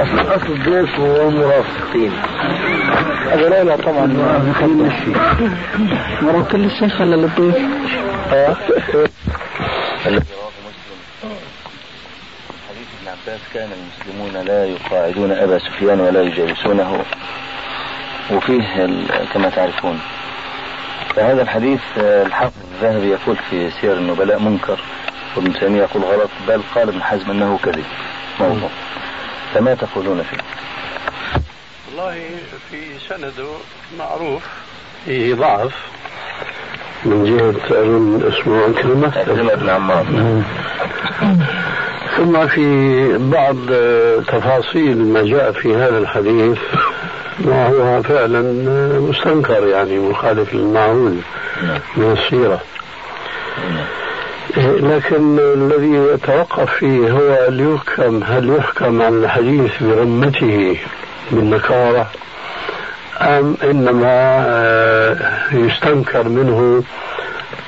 أصل الضيف هو مرافقين هذا لا لا طبعا. مرافقين مرافقين للشيخ ولا للضيف؟ آه الذي رواه مسلم حديث ابن عباس كان المسلمون لا يقاعدون أبا سفيان ولا يجالسونه. وفيه كما تعرفون. فهذا الحديث الحافظ الذهبي يقول في سير النبلاء منكر وابن تيمية يقول غلط بل قال ابن حزم أنه كذب. موضوع. فما تقولون فيه؟ والله في سنده معروف فيه ضعف من جهة أظن اسمه عكرمة عكرمة بن عمار ثم في بعض تفاصيل ما جاء في هذا الحديث ما هو فعلا مستنكر يعني مخالف للمعهود نعم. من السيرة نعم. لكن الذي يتوقف فيه هو هل يحكم هل يحكم عن الحديث برمته بالنكارة أم إنما آه، يستنكر منه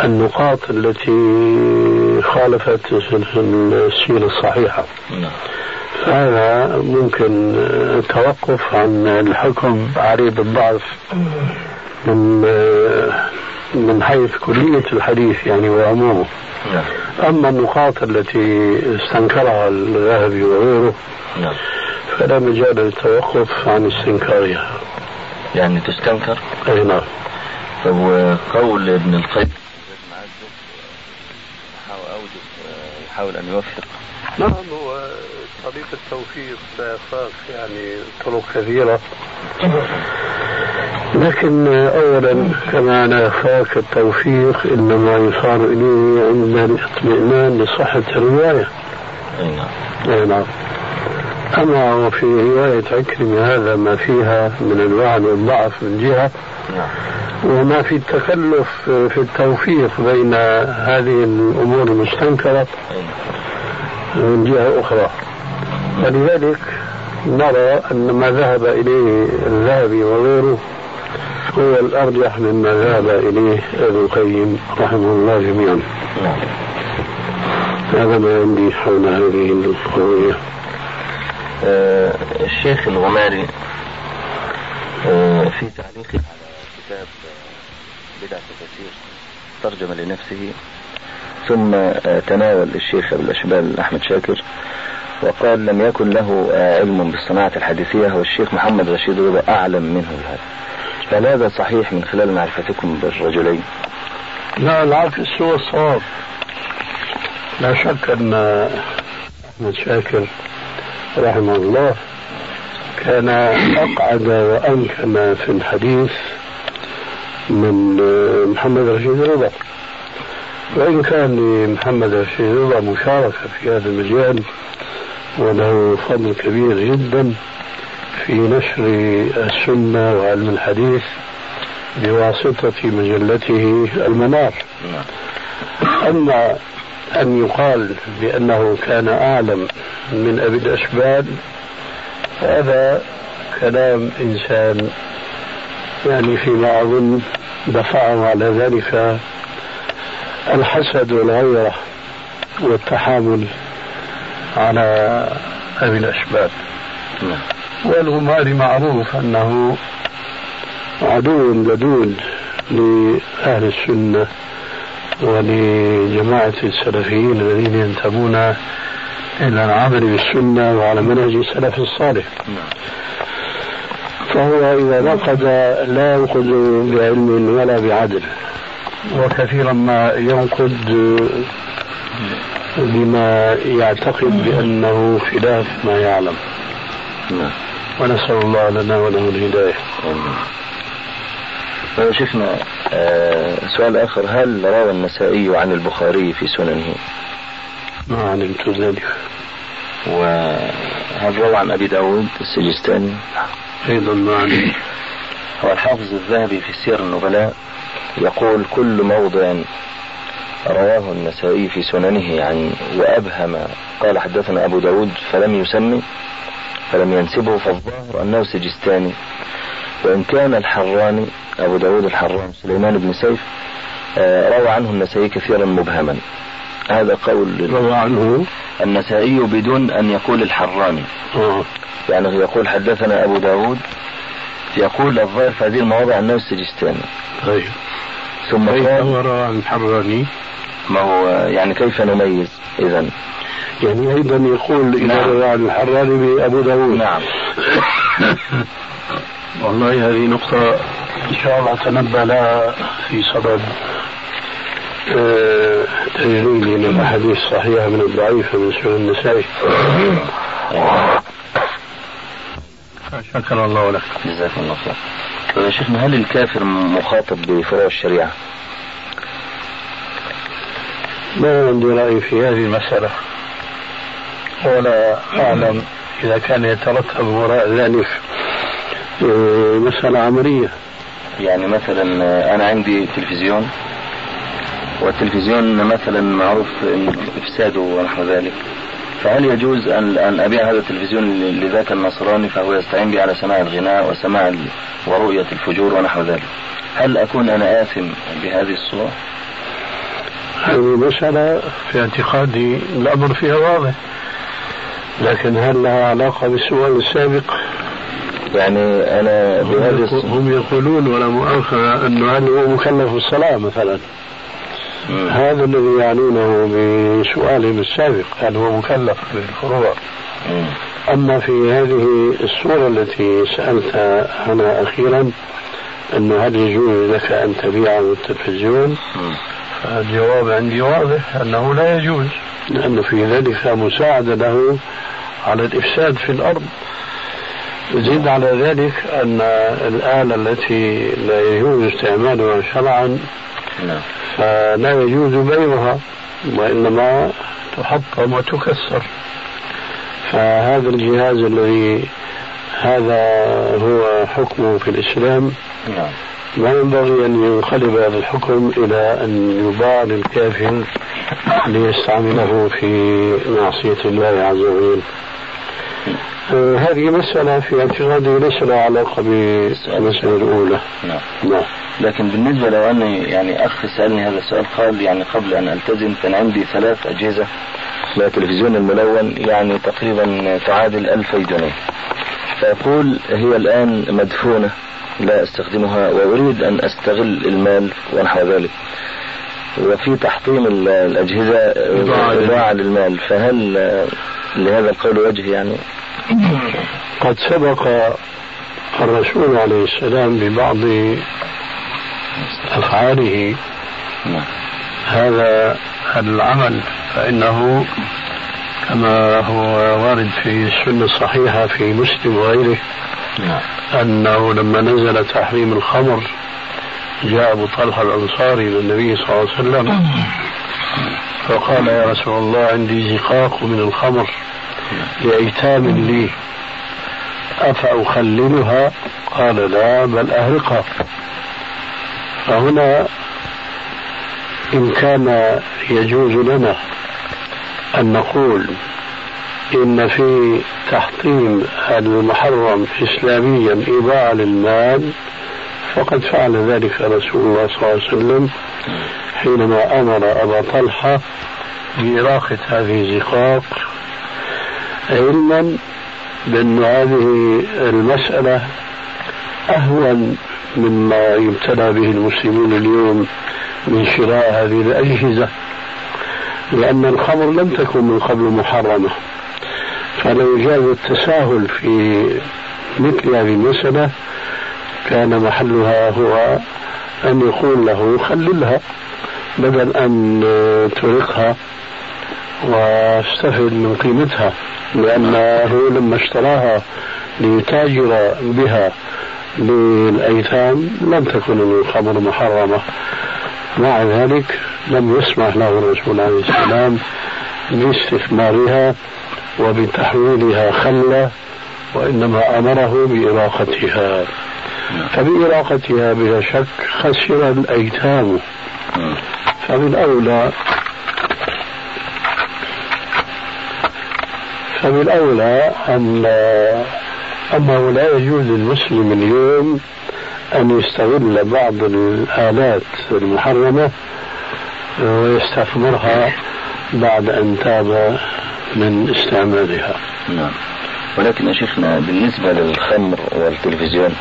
النقاط التي خالفت السيرة الصحيحة نعم. هذا ممكن آه، التوقف عن الحكم عليه بالضعف من آه، من حيث كلية الحديث يعني وعمومه. نعم. أما النقاط التي استنكرها الذهبي وغيره نعم. فلا مجال للتوقف عن استنكارها. يعني تستنكر؟ أي نعم. طب وقول ابن القيم يحاول أن يوفق. نعم هو طريق التوفيق لا يخاف يعني طرق كثيرة. لكن أولا كما لا يخاف التوفيق إنما يصار إليه عند الاطمئنان لصحة الرواية. اي نعم. أي نعم. أما وفي رواية عكرمة هذا ما فيها من الوعن والضعف من جهة. نعم. وما في التكلف في التوفيق بين هذه اي نعم من جهة أخرى. ولذلك نرى أن ما ذهب إليه الذهبي وغيره هو الأرجح مما ذهب إليه ابن القيم رحمه الله جميعا. هذا ما عندي حول هذه القضية. آه، الشيخ الغماري آه، في تعليقه على كتاب بدعة التفسير ترجم لنفسه ثم آه، تناول الشيخ أبو الأشبال أحمد شاكر وقال لم يكن له آه، علم بالصناعة الحديثية والشيخ محمد رشيد رضا أعلم منه بهذا. فهل هذا صحيح من خلال معرفتكم بالرجلين؟ لا العكس هو الصواب. لا شك أن أحمد شاكر رحمه الله كان أقعد وأمكن في الحديث من محمد رشيد رضا. وإن كان لمحمد رشيد رضا مشاركة في هذا المجال وله فضل كبير جدا. في نشر السنة وعلم الحديث بواسطة مجلته المنار أما أن يقال بأنه كان أعلم من أبي الأشبال هذا كلام إنسان يعني فيما أظن دفعه على ذلك الحسد والغيرة والتحامل على أبي الأشبال نعم. والغماري معروف أنه عدو لدود لأهل السنة ولجماعة السلفيين الذين ينتمون إلى العمل بالسنة وعلى منهج السلف الصالح. فهو إذا نقد لا ينقد بعلم ولا بعدل وكثيرا ما ينقد بما يعتقد بأنه خلاف ما يعلم. نعم. ونسأل الله لنا وله الهداية. طيب شيخنا آه، سؤال آخر. هل روى النسائي عن البخاري في سننه؟ ما علمت ذلك. وهل روى عن أبي داود السجستاني؟ أيضا معنا هو الحافظ الذهبي في سير النبلاء يقول كل موضع رواه النسائي في سننه عن وأبهم. قال حدثنا أبو داود فلم يسمي. فلم ينسبه فالظاهر أنه سجستاني. وإن كان الحراني أبو داود الحراني سليمان بن سيف آه، روى عنه النسائي كثيرا مبهما. هذا قول روى عنه؟ النسائي بدون أن يقول الحراني. آه. يعني يقول حدثنا أبو داود يقول الظاهر في هذه المواضع أنه السجستاني طيب. ثم قال هو روى عن الحراني؟ ما هو يعني كيف نميز إذا يعني أيضا يقول إذا نعم. الحراني بأبو داود. نعم. والله هذه نقطة إن شاء الله تنبأ لها في صدد آه، تجريد الأحاديث الصحيحة من الضعيفة من سنن النسائي. شكر الله لك. جزاكم الله خير. شيخنا هل الكافر مخاطب بفروع الشريعة؟ ما عندي رأي في هذه المسألة؟ ولا أعلم إذا كان يترتب وراء ذلك آه، مسألة عملية يعني مثلا أنا عندي تلفزيون والتلفزيون مثلا معروف إفساده ونحو ذلك. فهل يجوز أن أن أبيع هذا التلفزيون لذاك النصراني فهو يستعين بي على سماع الغناء وسماع ورؤية الفجور ونحو ذلك؟ هل أكون أنا آثم بهذه الصورة؟ هذه مسألة في اعتقادي الأمر فيها واضح لكن هل لها علاقة بالسؤال السابق؟ يعني أنا هم الصورة هم يقولون ولا مؤاخذة أنه هل هو مكلف بالصلاة مثلا؟ مم. هذا الذي يعنونه بسؤالهم السابق هل هو مكلف بالفروع؟ أما في هذه الصورة التي سألت عنها أخيرا أنه هل يجوز لك أن تبيعه التلفزيون؟ مم. الجواب عندي واضح أنه لا يجوز لأنه في ذلك مساعدة له على الإفساد في الأرض. زيد على ذلك أن الآلة التي لا يجوز استعمالها شرعا نعم. فلا يجوز بيعها وإنما تحطم وتكسر. فهذا الجهاز الذي هذا هو حكمه في الإسلام. نعم. ما ينبغي أن ينقلب هذا الحكم إلى أن يباع للكافر ليستعمله في معصية الله عز وجل. آه، هذه مسألة في اعتقادي ليس لها علاقة بالمسألة الأولى. نعم. نعم. لكن بالنسبة لو أني يعني أخ سألني هذا السؤال قال يعني قبل أن ألتزم كان عندي ثلاث أجهزة. من التلفزيون الملون يعني تقريبا تعادل ألفي جنيه. فيقول هي الآن مدفونة لا أستخدمها وأريد أن أستغل المال ونحو ذلك. وفي تحطيم ال- الأجهزة إضاعة للمال. فهل لهذا القول وجه يعني؟ قد سبق الرسول عليه السلام ببعض أفعاله. نعم. هذا العمل فإنه كما هو وارد في السنة الصحيحة في مسلم وغيره نعم. أنه لما نزل تحريم الخمر جاء أبو طلحة الأنصاري إلى النبي صلى الله عليه وسلم فقال يا رسول الله عندي زقاق من الخمر لأيتام لي. أفأخللها؟ قال لا بل أهرقها. فهنا إن كان يجوز لنا أن نقول إن في تحطيم المحرم إسلاميا إضاعة للمال فقد فعل ذلك رسول الله صلى الله عليه وسلم حينما أمر أبا طلحة بإراقة هذه الزقاق علما بأن هذه المسألة أهون مما يبتلى به المسلمون اليوم من شراء هذه الأجهزة. لأن الخمر لم تكن من قبل محرمة. فلو جاز التساهل في مثل هذه المسألة كان محلها هو أن يقول له خللها بدل أن ترقها واستفد من قيمتها لأنه لما اشتراها ليتاجر بها للأيتام لم تكن الخمر محرمة. مع ذلك لم يسمح له الرسول عليه السلام باستثمارها وبتحويلها خلة وإنما أمره بإراقتها. فبإراقتها بلا شك خسر الأيتام. فبالأولى فبالأولى أن أنه لا يجوز للمسلم اليوم أن يستغل بعض الآلات المحرمة ويستثمرها بعد أن تاب من استعمالها. نعم. ولكن يا شيخنا بالنسبة للخمر والتلفزيون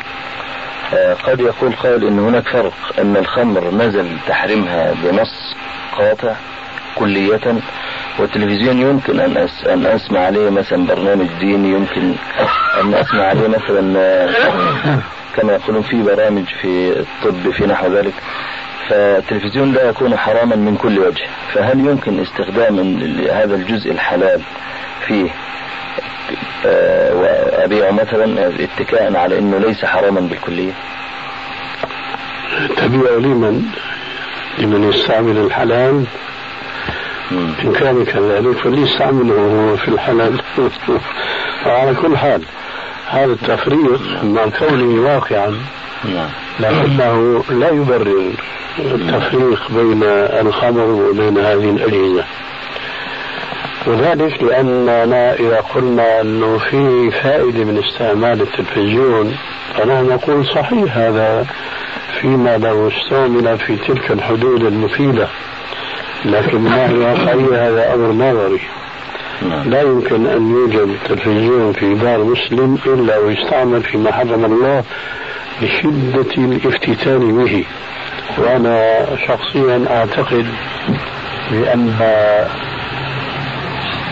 آه، قد يقول قائل إن هناك فرق إن الخمر نزل تحريمها بنص قاطع كلية والتلفزيون يمكن أن أس أن أسمع عليه مثلا برنامج ديني يمكن أن أسمع عليه مثلا آه، كما يقولون في برامج في الطب في نحو ذلك. فالتلفزيون لا يكون حراما من كل وجه فهل يمكن استخدام هذا الجزء الحلال فيه؟ آه، وأبيعه مثلا اتكاء على أنه ليس حراما بالكلية؟ تبيع لمن؟ لمن يستعمل الحلال؟ إن كان كذلك فليستعمله هو في الحلال. وعلى كل حال. هذا التفريق مع كونه واقعا نعم. لكنه لا يبرر التفريق بين الخمر وبين هذه الأجهزة وذلك لأننا إذا قلنا أنه في فائدة من استعمال التلفزيون فنحن نقول صحيح هذا فيما لو استعمل في تلك الحدود المفيدة لكن ما الواقعية هذا أمر نظري نعم. لا يمكن أن يوجد تلفزيون في دار مسلم إلا ويستعمل فيما حرم الله لشدة الافتتان به وأنا شخصيا أعتقد بأن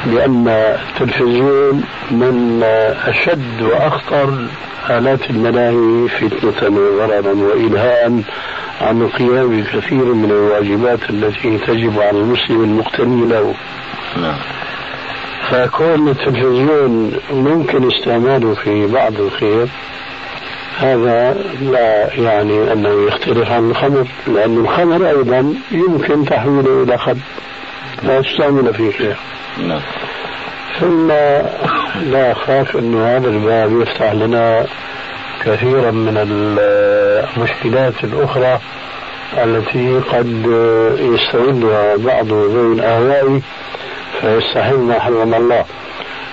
بأن التلفزيون من أشد وأخطر آلات الملاهي فتنة وضررا وإلهاء عن القيام بكثير من الواجبات التي تجب على المسلم المقتني له نعم. فكون التلفزيون ممكن استعماله في بعض الخير هذا لا يعني أنه يختلف عن الخمر لأن الخمر أيضا يمكن تحويله إلى خمر لا يستعمل في خير. نعم. ثم لا أخاف أن هذا الباب يفتح لنا كثيرا من المشكلات الأخرى التي قد يستغلها بعض ذوي الأهواء فيستحل ما حرم الله.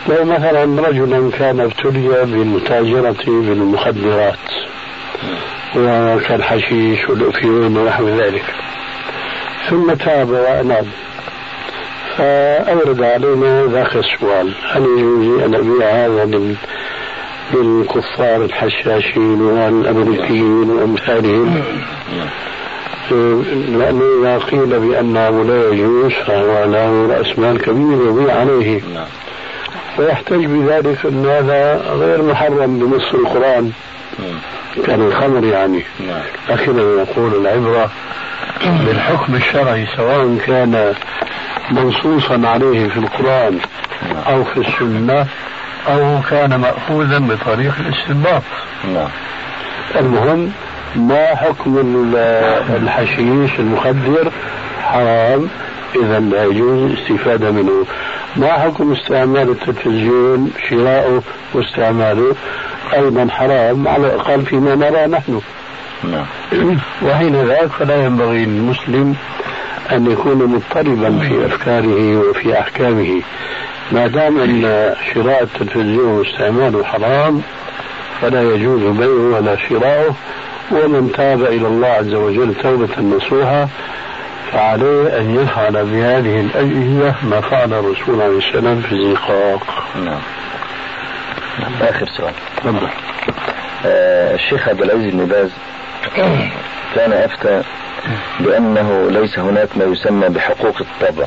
لو مثلا رجلا كان ابتلي بالمتاجرة بالمخدرات وكالحشيش والأفيون ونحو ذلك. ثم تاب وأناب فأورد علينا ذاك السؤال هل يجوز أن أبيع هذا للكفار الحشاشين والأمريكيين وأمثالهم؟ لأنه إذا قيل بأنه لا يجوز فهو له رأس مال كبير يضيع عليه. ويحتج بذلك أن هذا غير محرم بنص القرآن. كان الخمر يعني. لكن نقول العبرة بالحكم الشرعي سواء كان منصوصا عليه في القرآن أو في السنة أو كان مأخوذا بطريق الاستنباط. نعم. المهم ما حكم الحشيش المخدر؟ حرام. إذا لا يجوز الاستفادة منه. ما حكم استعمال التلفزيون؟ شراؤه واستعماله. أيضا حرام. على الأقل فيما نرى نحن. نعم. وحين ذاك فلا ينبغي للمسلم أن يكون مضطربا في أفكاره وفي أحكامه. ما دام أن شراء التلفزيون واستعماله حرام فلا يجوز بيعه ولا شراؤه. ومن تاب إلى الله عز وجل توبة نصوحة فعليه أن يفعل بهذه الأجهزة ما فعل الرسول عليه السلام في الزقاق نعم. آخر سؤال. تفضل. آه الشيخ عبد العزيز بن باز كان أفتى بأنه ليس هناك ما يسمى بحقوق الطبع.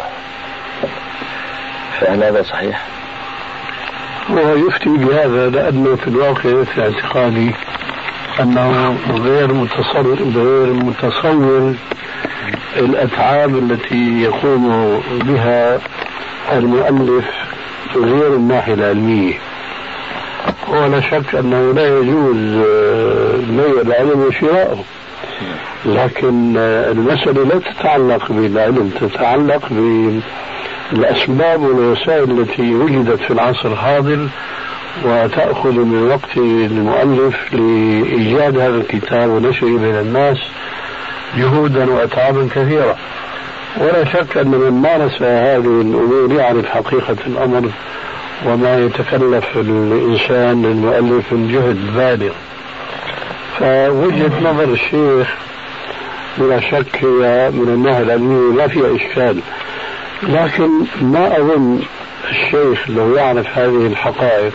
فهل هذا صحيح؟ هو يفتي بهذا لأنه في الواقع في اعتقادي. أنه غير متصور غير متصور الأتعاب التي يقوم بها المؤلف غير الناحية العلمية. ولا شك أنه لا يجوز بيع العلم وشراؤه لكن المسألة لا تتعلق بالعلم تتعلق بالأسباب والوسائل التي وجدت في العصر الحاضر وتأخذ من وقت المؤلف لإيجاد هذا الكتاب ونشره بين الناس جهودا وأتعابا كثيرة ولا شك أن من مارس هذه الأمور يعرف حقيقة الأمر وما يتكلف الإنسان المؤلف من جهد بالغ. فوجهة نظر الشيخ بلا شك هي من الناحية العلمية ما فيها إشكال. لكن ما أظن الشيخ لو يعرف هذه الحقائق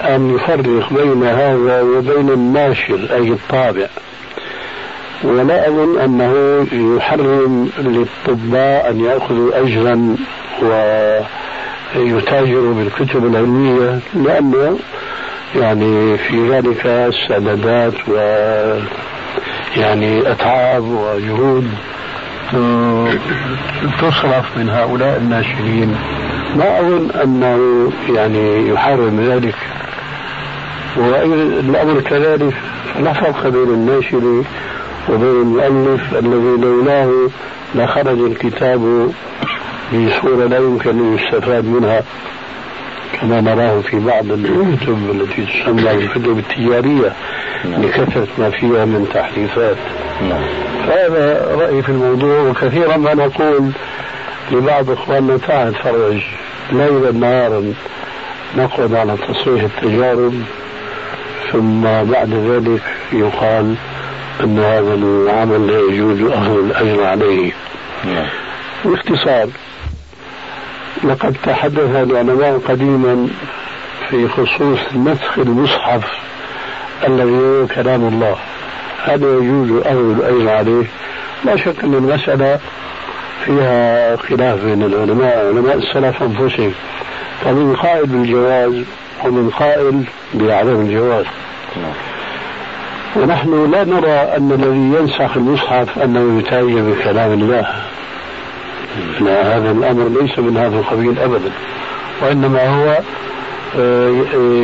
أن يفرق بين هذا وبين الناشر أي الطابع. ولا أظن أنه يحرم للطباء أن يأخذوا أجرا ويتاجروا بالكتب العلمية لأنه يعني في ذلك سندات و يعني أتعاب وجهود تصرف من هؤلاء الناشرين. ما أظن أنه يعني يحرم ذلك. والأمر كذلك لا فرق بين الناشر وبين المؤلف الذي لولاه لخرج الكتاب بصورة لا يمكن أن يستفاد منها كما نراه في بعض الكتب التي تسمى الكتب التجارية لكثرة ما فيها من تحريفات فهذا رأيي في الموضوع وكثيرا ما نقول لبعض إخواننا تعال تفرج ليلا نهارا نقعد على تصحيح التجارب. ثم بعد ذلك يقال أن هذا العمل لا يجوز أخذ الأجر عليه. نعم. باختصار لقد تحدث العلماء قديما في خصوص نسخ المصحف الذي هو كلام الله. هل يجوز أخذ الأجر عليه. لا شك أن المسألة فيها خلاف بين العلماء علماء السلف أنفسهم. فمن قائل بالجواز ومن قائل بعدم الجواز. ونحن لا نرى أن الذي ينسخ المصحف أنه يتاجر بكلام الله. لا هذا الأمر ليس من هذا القبيل أبدا. وإنما هو آه،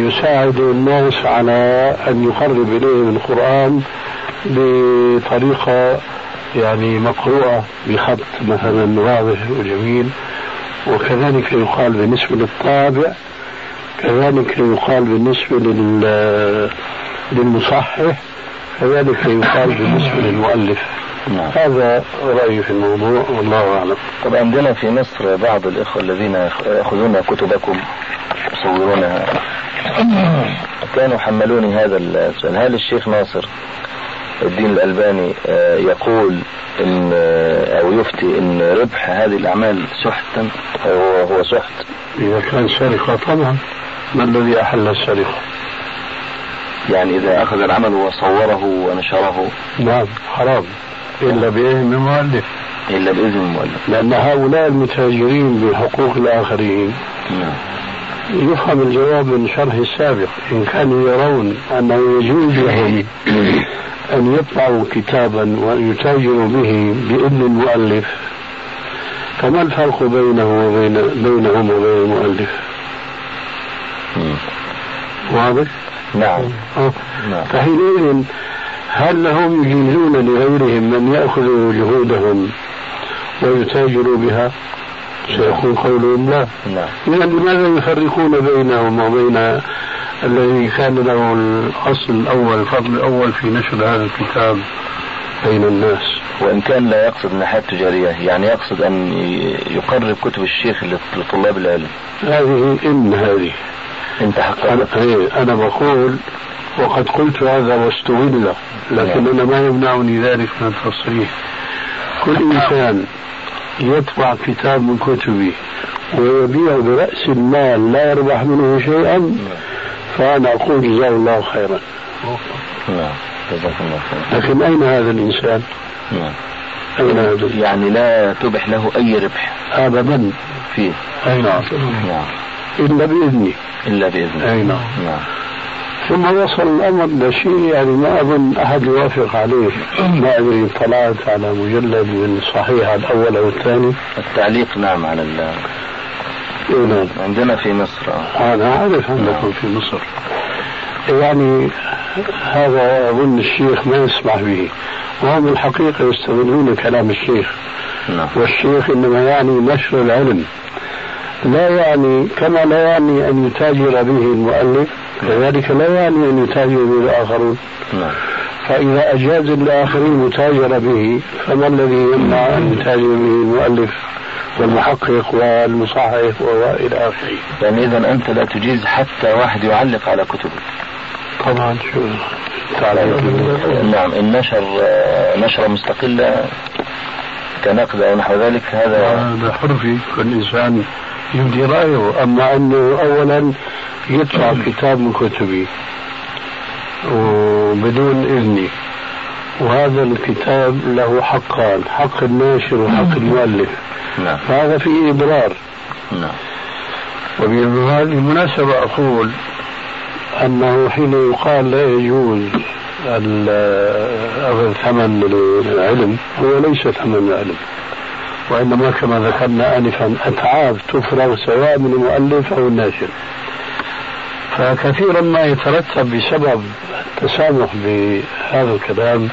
يساعد الناس على أن يقرب إليهم القرآن بطريقة يعني مقروءة بخط مثلا واضح وجميل. وكذلك يقال بالنسبة للطابع كذلك يقال بالنسبة للمصحح كذلك يقال بالنسبة للمؤلف. نعم. هذا رأيي في الموضوع والله أعلم. طب عندنا في مصر بعض الإخوة الذين يأخذون كتبكم يصورونها. كانوا حملوني هذا السؤال هل الشيخ ناصر الدين الألباني آه، يقول إن آه، أو يفتي إن ربح هذه الأعمال سحتا هو سحت؟ إذا كان سرقة طبعا. ما الذي أحل السرقة يعني إذا أخذ العمل وصوره ونشره. نعم حرام. إلا بإذن المؤلف. إلا بإذن المؤلف. لأن هؤلاء المتاجرين بحقوق الآخرين. نعم. يفهم الجواب من شرح السابق. إن كانوا يرون أنه يجوز لهم أن يطبعوا كتابا ويتاجروا به بإذن المؤلف فما الفرق بينه وبين بينهم وبين المؤلف؟ واضح؟ نعم. آه. نعم. فحينئذ هل هم يجيزون لغيرهم من يأخذ جهودهم ويتاجروا بها؟ سيكون قولهم لا. نعم. إذا لماذا يفرقون بينهم وبين الذي كان له الأصل الأول الفضل الأول في نشر هذا الكتاب بين الناس؟ وإن كان لا يقصد الناحية التجارية يعني يقصد أن يقرب كتب الشيخ لطلاب العلم. هذه إن هذه. انت أنا, إيه، أنا بقول وقد قلت هذا واستغل لكن أنا ما يمنعني ذلك من التصريح. كل إنسان يطبع كتاب من كتبي ويبيع برأس المال لا يربح منه شيئا فأنا أقول جزاه الله خيرا. نعم لكن أين هذا الإنسان؟ نعم. أين هذا؟ يعني لا تبح له أي ربح أبدا. فيه. أي نعم. إلا بإذني إلا بإذنه. أي نعم. نعم. ثم وصل الأمر لشيء يعني ما أظن أحد يوافق عليه. ما أدري اطلعت على مجلد من الصحيح الأول أو الثاني. التعليق نعم على ال نعم. عندنا في مصر. أنا أعرف عندكم نعم. في مصر. يعني هذا أظن الشيخ ما يسمح به. وهم الحقيقة يستغلون كلام الشيخ. نعم. والشيخ إنما يعني نشر العلم. لا يعني كما لا يعني أن يتاجر به المؤلف كذلك لا يعني أن يتاجر به الآخرون. نعم. فإذا أجاز الآخرين يتاجر به فما الذي يمنع أن يتاجر به المؤلف والمحقق والمصحح وإلى آخره؟ يعني إذا أنت لا تجيز حتى واحد يعلق على كتبك طبعا شو نعم إن نشر نشرة مستقلة كنقد أو نحو ذلك هذا هذا حر فيه فالإنسان يبدي رأيه. أما أنه أولا يدفع كتاب من كتبي وبدون إذني وهذا الكتاب له حقان حق الناشر وحق المؤلف. نعم. فهذا فيه إضرار نعم. وبهذه المناسبة أقول أنه حين يقال لا يجوز أخذ ثمن العلم هو ليس ثمن العلم. وإنما كما ذكرنا آنفا أتعاب تفرغ سواء من المؤلف أو الناشر. فكثيرا ما يترتب بسبب التسامح بهذا الكلام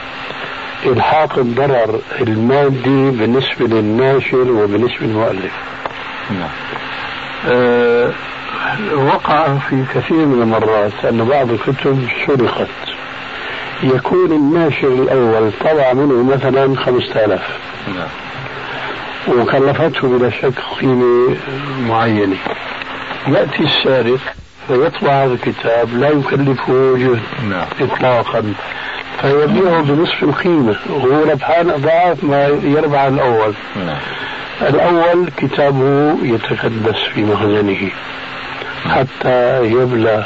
إلحاق الضرر المادي بالنسبة للناشر وبالنسبة للمؤلف. نعم. أه وقع في كثير من المرات أن بعض الكتب سرقت يكون الناشر الأول طبع منه مثلا خمسة آلاف. نعم. وكلفته بلا شك قيمة معينة يأتي السارق فيطبع هذا الكتاب لا يكلفه جهد نعم. إطلاقا. فيبيعه بنصف القيمة. وهو ربحان أضعاف ما يربح الأول. نعم. الأول كتابه يتكدس في مخزنه حتى يبلى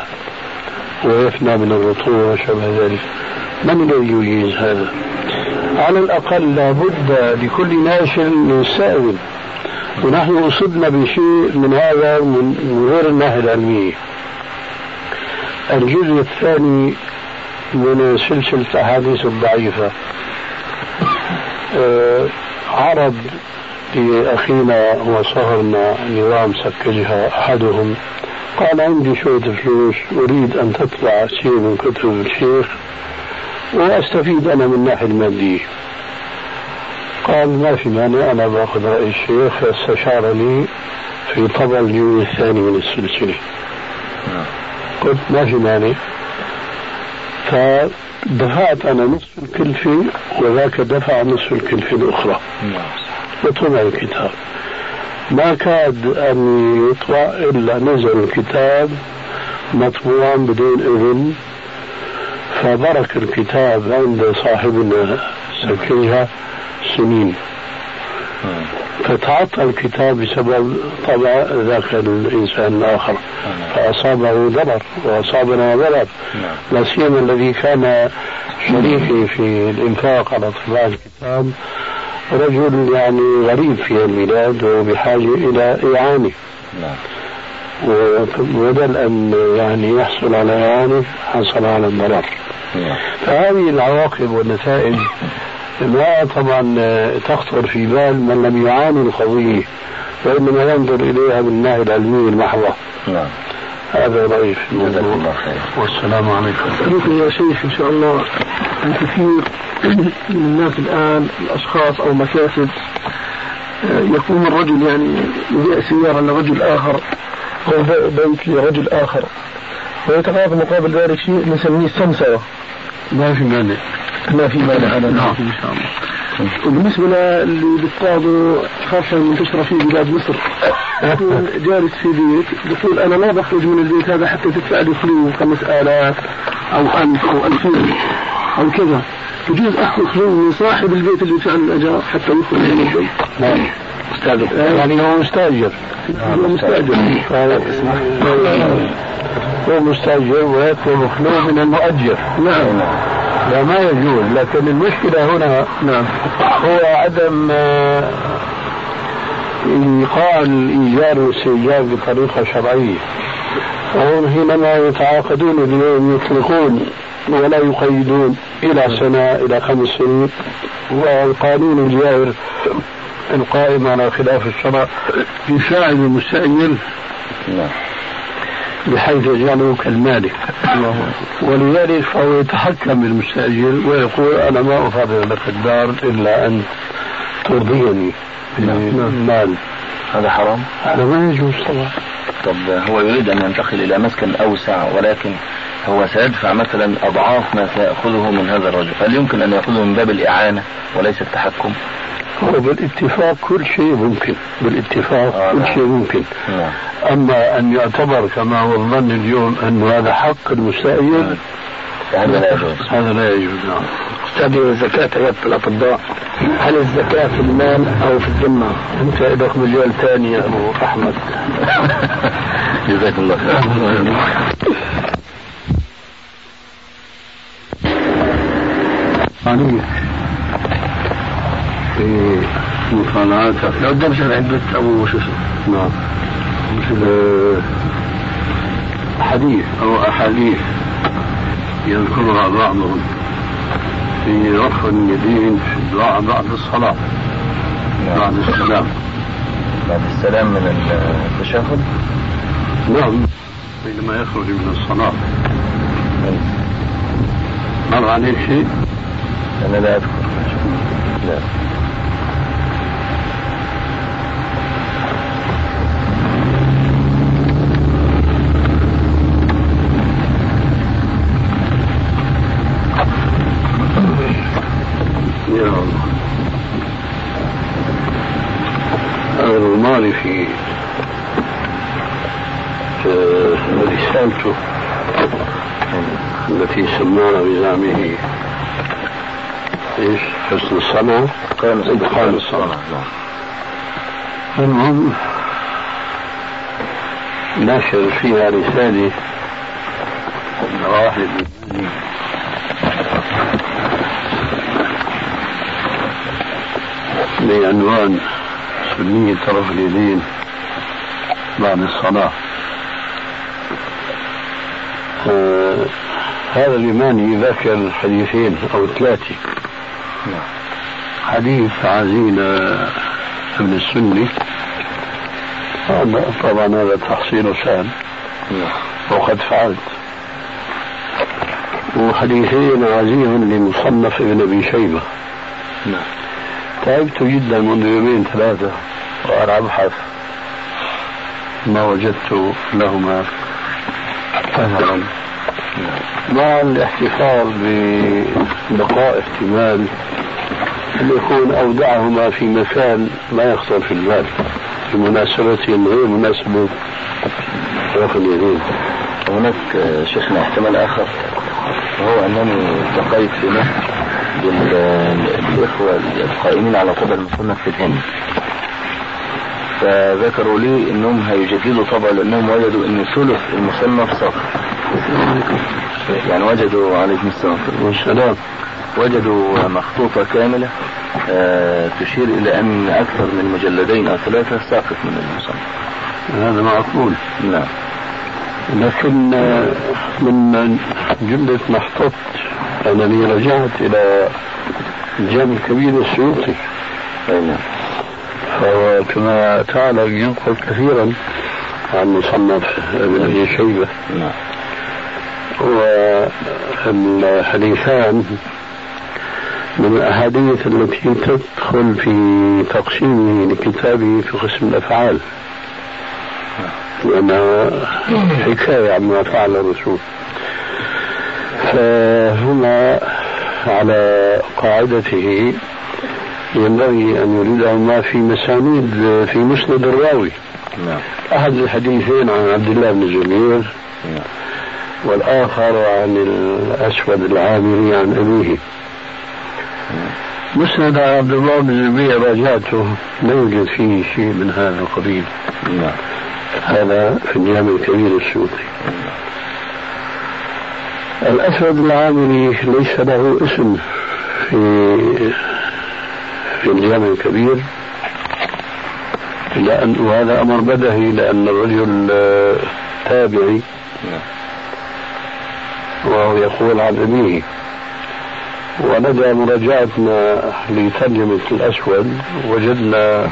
ويفنى من الرطوبة وشبه ذلك. من الذي يجيز هذا؟ على الأقل لابد لكل ناشر من سائل ونحن أصبنا بشيء من هذا من غير الناحية العلمية. الجزء الثاني من سلسلة أحاديث الضعيفة. أه عرض لأخينا وصهرنا نظام سكجها أحدهم. قال عندي شوية فلوس أريد أن تطلع شيء من كتب الشيخ. وأستفيد أنا من الناحية المادية. قال ما في مانع أنا باخذ رأي الشيخ فاستشارني في طبع الجزء الثاني من السلسلة. قلت ما في مانع فدفعت أنا نصف الكلفة وذاك دفع نصف الكلفة الأخرى. وطبع الكتاب. ما كاد أن يطبع إلا نزل الكتاب مطبوعا بدون إذن. فبرك الكتاب عند صاحبنا سكيها سنين. فتعطل الكتاب بسبب طبع ذاك الإنسان الآخر. فأصابه ضرر وأصابنا ضرر. لا سيما الذي كان شريكي في الإنفاق على طباعة الكتاب رجل يعني غريب في البلاد وبحاجة إلى إعانة. نعم. وبدل أن يعني يحصل على إعانة حصل على الضرر فهذه العواقب والنتائج ما طبعا تخطر في بال من لم يعاني القضية وإنما ينظر إليها من الناحية العلمية المحضة. نعم. هذا رأيي في الموضوع. الله خير والسلام عليكم. يا شيخ إن شاء الله. الكثير من الناس الآن الأشخاص أو مكاتب آه، يقوم الرجل يعني يبيع سيارة لرجل آخر أو بيت لرجل آخر. ويتقاضى مقابل ذلك شيء نسميه سمسره ما في مانع. ما في مانع على نعم. إن شاء الله. وبالنسبة للي بيصطادوا خاصه المنتشره في بلاد مصر يكون جالس في بيت يقول أنا ما بخرج من البيت هذا حتى تدفع لي خلو 5000 أو 1000 أو 2000 أو كذا. يجوز أخذ خلو من صاحب البيت اللي يدفع لي الأجار حتى يخرج من البيت. يعني هو مستأجر. هو مستأجر. هو مستأجر ويطلب خلو من المؤجر. نعم. لا ما يجوز. لكن المشكلة هنا نعم. هو عدم آه، إيقاع الإيجار والاستئجار بطريقة شرعية. وهم حينما يتعاقدون اليوم يطلقون ولا يقيدون إلى سنة إلى خمس سنين. والقانون الجائر القائم على خلاف الشرع يساعد المستأجر نعم بحيث يجعله كالمالك ولذلك فهو يتحكم بالمستأجر ويقول أنا ما أفرغ لك الدار إلا أن ترضيني بالمال هذا حرام؟ هذا ما يجوز طبعا طب هو يريد أن ينتقل إلى مسكن أوسع ولكن هو سيدفع مثلا أضعاف ما سيأخذه من هذا الرجل هل يمكن أن يأخذه من باب الإعانة وليس التحكم؟ هو بالاتفاق كل شيء ممكن بالاتفاق آه كل نعم. شيء ممكن. نعم. أما أن يعتبر كما هو الظن اليوم أنه هذا حق المستأجر هذا لا يجوز. هذا لا يجوز نعم. زكاة عيادة الأطباء هل الزكاة في المال أو في الذمة؟ أنت لك مجال ثاني يا أبو أحمد. جزاك الله خير. عليك في مطالعاتك لو البيت أبو شو اسمه نعم. مثل آه، حديث أو أحاديث. يذكرها بعضهم. في رفع اليدين في الدعاء بعد الصلاة. بعد السلام. بعد السلام من التشهد؟ نعم. بينما يخرج من الصلاة. مر عليك شيء؟ أنا لا أذكر. لا الماضي في رسالته التي سماها بزعمه إيش؟ حسن الصنعة إتقان الصنعة نعم المهم نشر فيها رسالة لواحد بعنوان سنية طرف اليدين بعد الصلاة. آه هذا اليماني ذكر حديثين أو ثلاثة. حديث عزيز ابن السني. طبعا هذا تحصيل سهل وقد فعلت. وحديثين عزيز لمصنف ابن أبي شيبة. نعم. تعبت جدا منذ يومين ثلاثة وأنا أبحث ما وجدت لهما. اثرا مع الاحتفاظ ببقاء احتمال أن يكون أودعهما في مكان ما يخطر في البال بمناسبة غير مناسبة رفع اليدين هناك شيخنا احتمال آخر وهو أنني التقيت في مصر. بالإخوة القائمين على طبع المصنف في الهند. فذكروا لي إنهم هيجددوا طبع لأنهم وجدوا إن ثلث المصنف ساقط يعني وجدوا عليكم السلام. وجدوا مخطوطة كاملة آه، تشير إلى أن أكثر من مجلدين أو ثلاثة ساقط من المصنف هذا معقول. نعم. لكن من جملة ما احتطت أنني رجعت إلى الجامع الكبير السيوطي. نعم. فهو كما تعلم ينقل كثيرا عن مصنف ابن أبي شيبة. نعم. والحديثان من الأحاديث التي تدخل في تقسيمه لكتابه في قسم الأفعال. لانها حكاية عما فعل الرسول. فهنا على قاعدته ينبغي أن يريدهما في مسانيد في مسند الراوي. نعم. أحد الحديثين عن عبد الله بن الزبير نعم والآخر عن الأسود العامري عن أبيه. مسند عبد الله بن الزبير راجعته لا يوجد فيه شيء من هذا القبيل. نعم. هذا في الجامع الكبير السيوطي. الأسود العامري ليس له اسم في في الجامع الكبير لأن وهذا أمر بدهي لأن الرجل آه، تابعي. وهو يقول عن أبيه ولدى مراجعتنا لترجمة الأسود وجدنا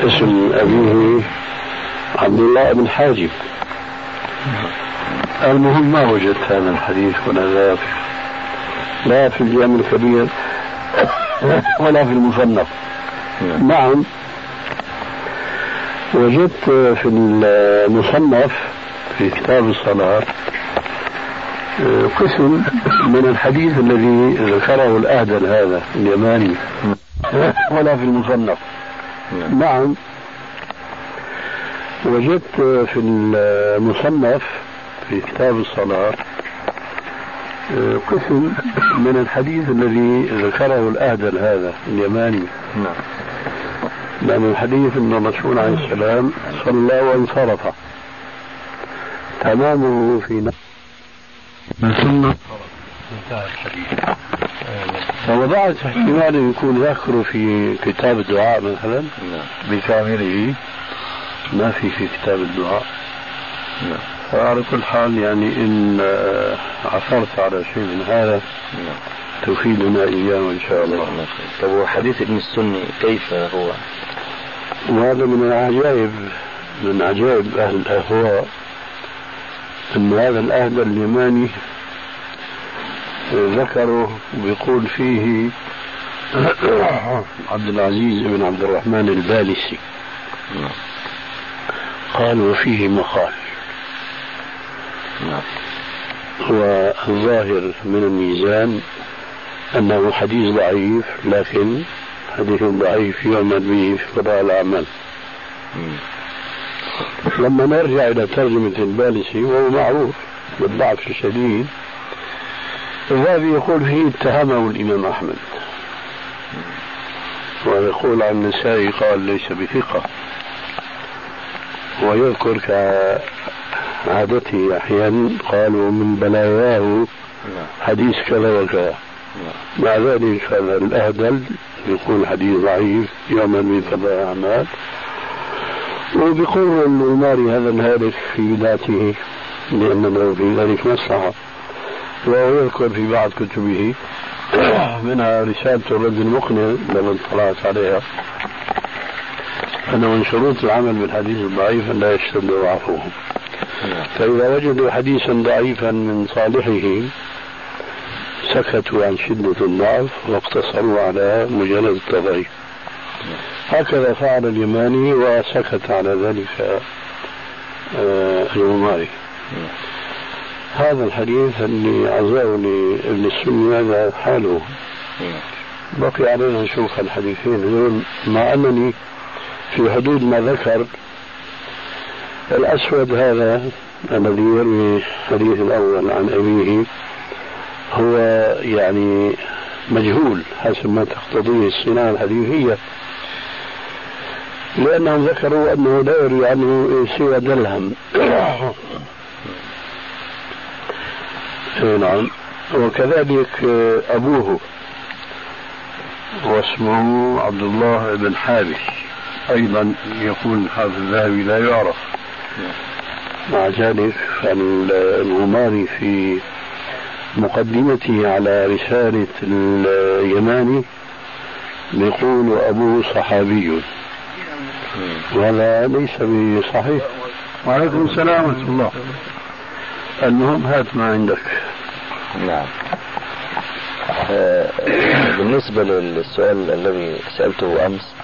اسم أبيه عبد الله بن حاجب. المهم ما وجدت هذا الحديث ولا ذاك لا في الجامع الكبير ولا في المصنف. نعم. وجدت في المصنف في كتاب الصلاة قسم من الحديث الذي ذكره الأهدل هذا اليماني ولا في المصنف. نعم. وجدت في المصنف في كتاب الصلاة قسم من الحديث الذي ذكره الأهدل هذا اليماني. نعم. لأن الحديث أن الرسول عليه السلام صلى وانصرف. تمامه في نفسه من ثم؟ انتهى الحديث فوضعت احتمال يكون ذكره في كتاب الدعاء مثلا بكامله ما في في كتاب الدعاء. فعلى كل حال يعني إن عثرت على شيء من هذا تفيدنا إياه إن شاء الله. طب وحديث ابن السني كيف هو؟ وهذا من العجائب من عجائب أهل الأهواء أن هذا الأهل اليماني ذكره بيقول فيه عبد العزيز بن عبد الرحمن البالسي قال وفيه مقال والظاهر من الميزان أنه حديث ضعيف لكن حديث ضعيف يعمل به في قضاء الأعمال. لما نرجع إلى ترجمة البالسي وهو معروف بالضعف الشديد الذهبي يقول فيه اتهمه الإمام أحمد. ويقول عن النسائي قال ليس بثقة. ويذكر كعادته أحيانا قالوا من بلاياه حديث كذا وكذا. مع ذلك هذا الأهدل يقول حديث ضعيف يعمل به فضاء أعمال. وبيقر العماري هذا الهالك في بدايته لأن له في ذلك مصلحة. وهو يذكر في بعض كتبه منها رسالة الرد المقنع لما اطلعت عليها. أنه من شروط العمل بالحديث الضعيف أن لا يشتد ضعفه. فإذا وجدوا حديثا ضعيفا من صالحه سكتوا عن شدة الضعف واقتصروا على مجرد التضعيف. هكذا فعل اليماني وسكت على ذلك آه، العماري. هذا الحديث اللي عزاه لابن السني هذا حاله. بقي علينا نشوف الحديثين. مع أنني في حدود ما ذكر. الأسود هذا الذي يروي الحديث الأول عن أبيه هو يعني مجهول حسب ما تقتضيه الصناعة الحديثية لأنهم ذكروا أنه لا يروي عنه سوى دلهم نعم. وكذلك أبوه واسمه عبد الله بن حابس أيضا يقول حافظ الذهبي لا يعرف. مع ذلك الغماري في مقدمته على رسالة اليماني يقول أبوه صحابي. وهذا ليس بصحيح. وعليكم السلام ورحمة الله. المهم هات ما عندك. نعم. آه، بالنسبة للسؤال الذي سألته أمس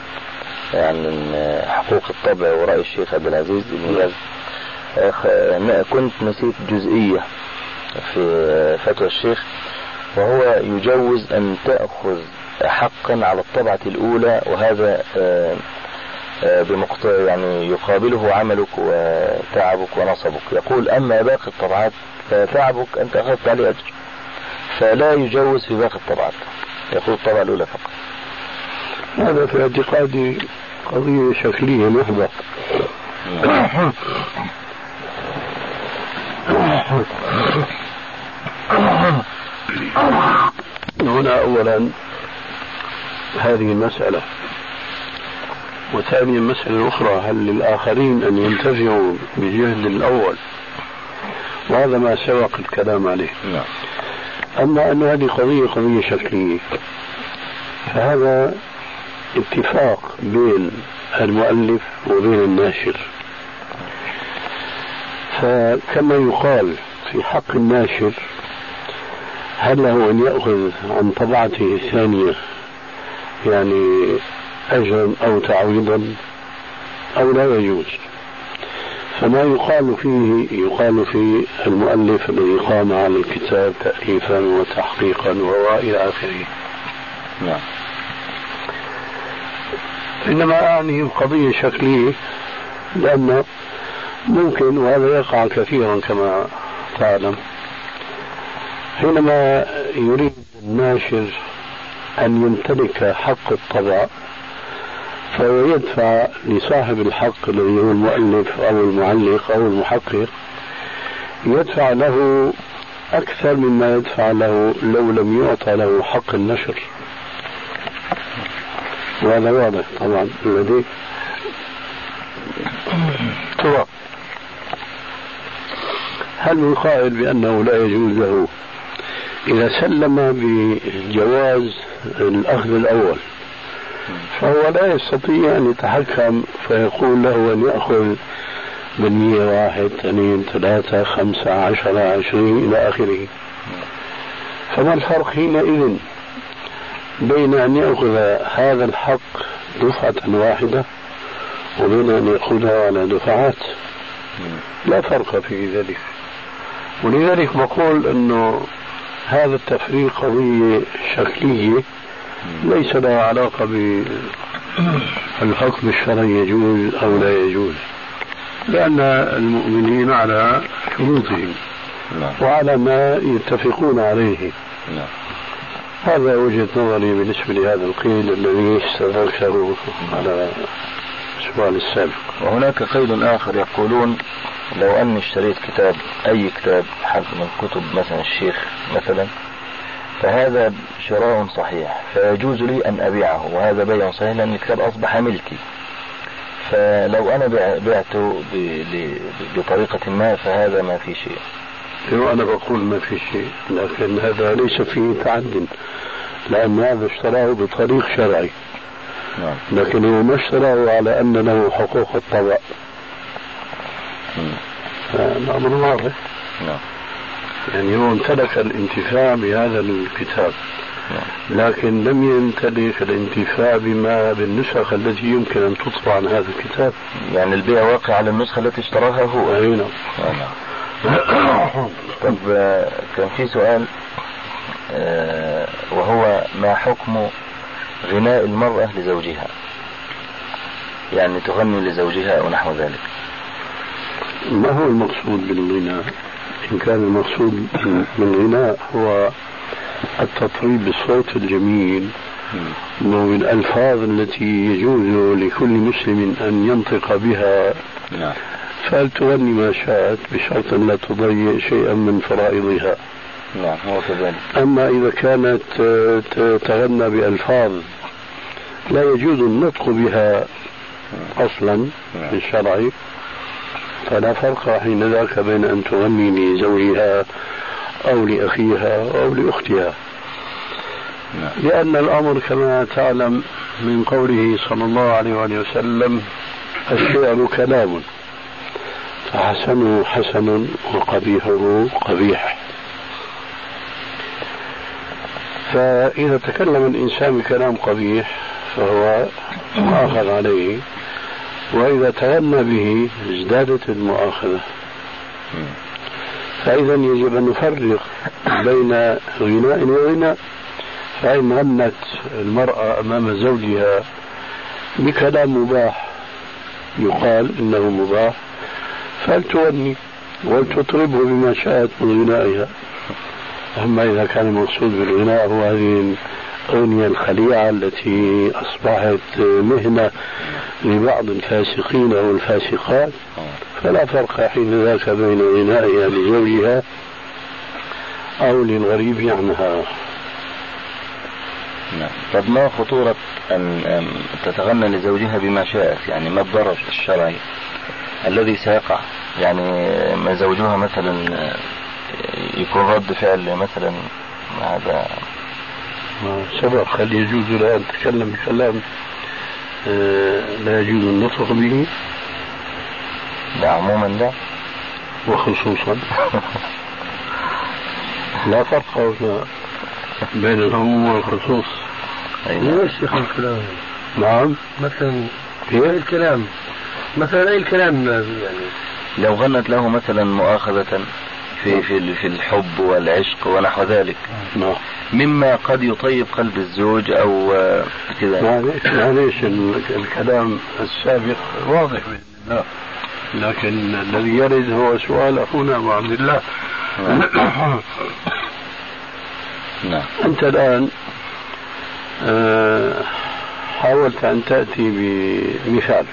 عن حقوق الطبع ورأي الشيخ عبد العزيز بن آه، كنت نسيت جزئية في فتوى الشيخ وهو يجوز أن تأخذ حقا على الطبعة الأولى وهذا آه، بمقت... يعني يقابله عملك وتعبك ونصبك. يقول أما باقي الطبعات فتعبك أنت أخذت عليه أجر فلا يجوز في باقي الطبعات. يقول الطبعة الأولى فقط. هذا في اعتقادي قضية شكلية محضة. هنا أولا هذه المسألة وثانيا مسألة أخرى هل للآخرين أن ينتفعوا بجهد الأول؟ وهذا ما سبق الكلام عليه. نعم. أما أن هذه قضية قضية شكلية فهذا اتفاق بين المؤلف وبين الناشر. فكما يقال في حق الناشر هل له أن يأخذ عن طبعته الثانية يعني أجرا أو تعويضا؟ أو لا يجوز. فما يقال فيه يقال في المؤلف الذي قام على الكتاب تأليفا وتحقيقا وهو إلى آخره. نعم. إنما أعني قضية شكلية لأن ممكن وهذا يقع كثيرا كما تعلم. حينما يريد الناشر أن يمتلك حق الطبع فهو يدفع لصاحب الحق الذي هو المؤلف أو المعلق أو المحقق يدفع له أكثر مما يدفع له لو لم يعطى له حق النشر. وهذا واضح طبعا. الذي طبعا هل من قائل بأنه لا يجوز له إذا سلم بجواز الأخذ الأول فهو لا يستطيع أن يتحكم فيقول له أن يأخذ بالمية واحد اثنين ثلاثة خمسة عشرة عشرين إلى آخره. فما الفرق حينئذ؟ بين أن يأخذ هذا الحق دفعة واحدة وبين أن يأخذها على دفعات. لا فرق في ذلك. ولذلك بقول أنه هذا التفريق قضية شكلية ليس لها علاقة بالحكم الشرعي يجوز أو لا يجوز. لأن المؤمنين على شروطهم نعم. وعلى ما يتفقون عليه. نعم. هذا وجهة نظري بالنسبة لهذا القيد الذي استذكره على السؤال السابق. وهناك قيد آخر يقولون لو أني اشتريت كتاب أي كتاب حد من كتب مثلا الشيخ مثلا فهذا شراء صحيح فيجوز لي أن أبيعه وهذا بيع صحيح لأن الكتاب أصبح ملكي. فلو أنا بع- بعته بطريقة ما فهذا ما في شيء. وأنا بقول ما في شيء لكن هذا ليس فيه تعد لأن هذا اشتراه بطريق شرعي. نعم. لكن هو ما اشتراه على أن له حقوق الطبع. مم. الأمر واضح. نعم. يعني هو امتلك الانتفاع بهذا الكتاب. لكن لم يمتلك الانتفاع بما بالنسخ التي يمكن أن تطبع عن هذا الكتاب. يعني البيع واقع على النسخة التي اشتراها هو. أي نعم. آه، نعم. طب كان في سؤال آه، وهو ما حكم غناء المرأة لزوجها؟ يعني تغني لزوجها أو نحو ذلك. ما هو المقصود بالغناء؟ إن كان المقصود بالغناء هو التطريب بالصوت الجميل والألفاظ التي يجوز لكل مسلم أن ينطق بها. نعم. فلتغني ما شاءت بشرط أن لا تضيع شيئا من فرائضها؟ نعم هو كذلك. أما إذا كانت آه، تغنى بألفاظ لا يجوز النطق بها أصلا في الشرع فلا فرق حين ذاك بين أن تغني لزوجها أو لأخيها أو لأختها. نعم. لأن الأمر كما تعلم من قوله صلى الله عليه وسلم الشعر كلام. فحسنه حسن وقبيحه قبيح. فإذا تكلم الإنسان بكلام قبيح فهو مؤاخذ عليه وإذا تغنى به ازدادت المؤاخذة. فإذا يجب أن نفرق بين غناء وغناء. فإن غنت المرأة أمام زوجها بكلام مباح يقال إنه مباح. فلتغني ولتطربه بما شاءت من غنائها؟ أما إذا كان المقصود بالغناء هو هذه الأغنية الخليعة التي أصبحت مهنة لبعض الفاسقين أو الفاسقات. فلا فرق حين ذاك بين غنائها لزوجها أو للغريب عنها. نعم. طب ما خطورة أن تتغنى لزوجها بما شاءت؟ يعني ما الضرر الشرعي؟ الذي سيقع. يعني ما زوجها مثلا يكون رد فعل مثلا هذا. سبق هل يجوز لها أن تتكلم بكلام آه، لا يجوز النطق به؟ لا عموما لا. وخصوصا. لا فرق بين العموم والخصوص. نعم. شيخ الكلام. نعم. مثلا كيف؟ الكلام. مثلا أي الكلام يعني. لو غنت له مثلا مؤاخذة في في في الحب والعشق ونحو ذلك نعم. مما قد يطيب قلب الزوج أو آه، كذا. معليش معليش ال- الكلام السابق؟ واضح بإذن الله. لكن الذي يرد هو سؤال أخونا أبو عبد الله. نعم. أنت الآن آه، حاولت أن تأتي بمثال.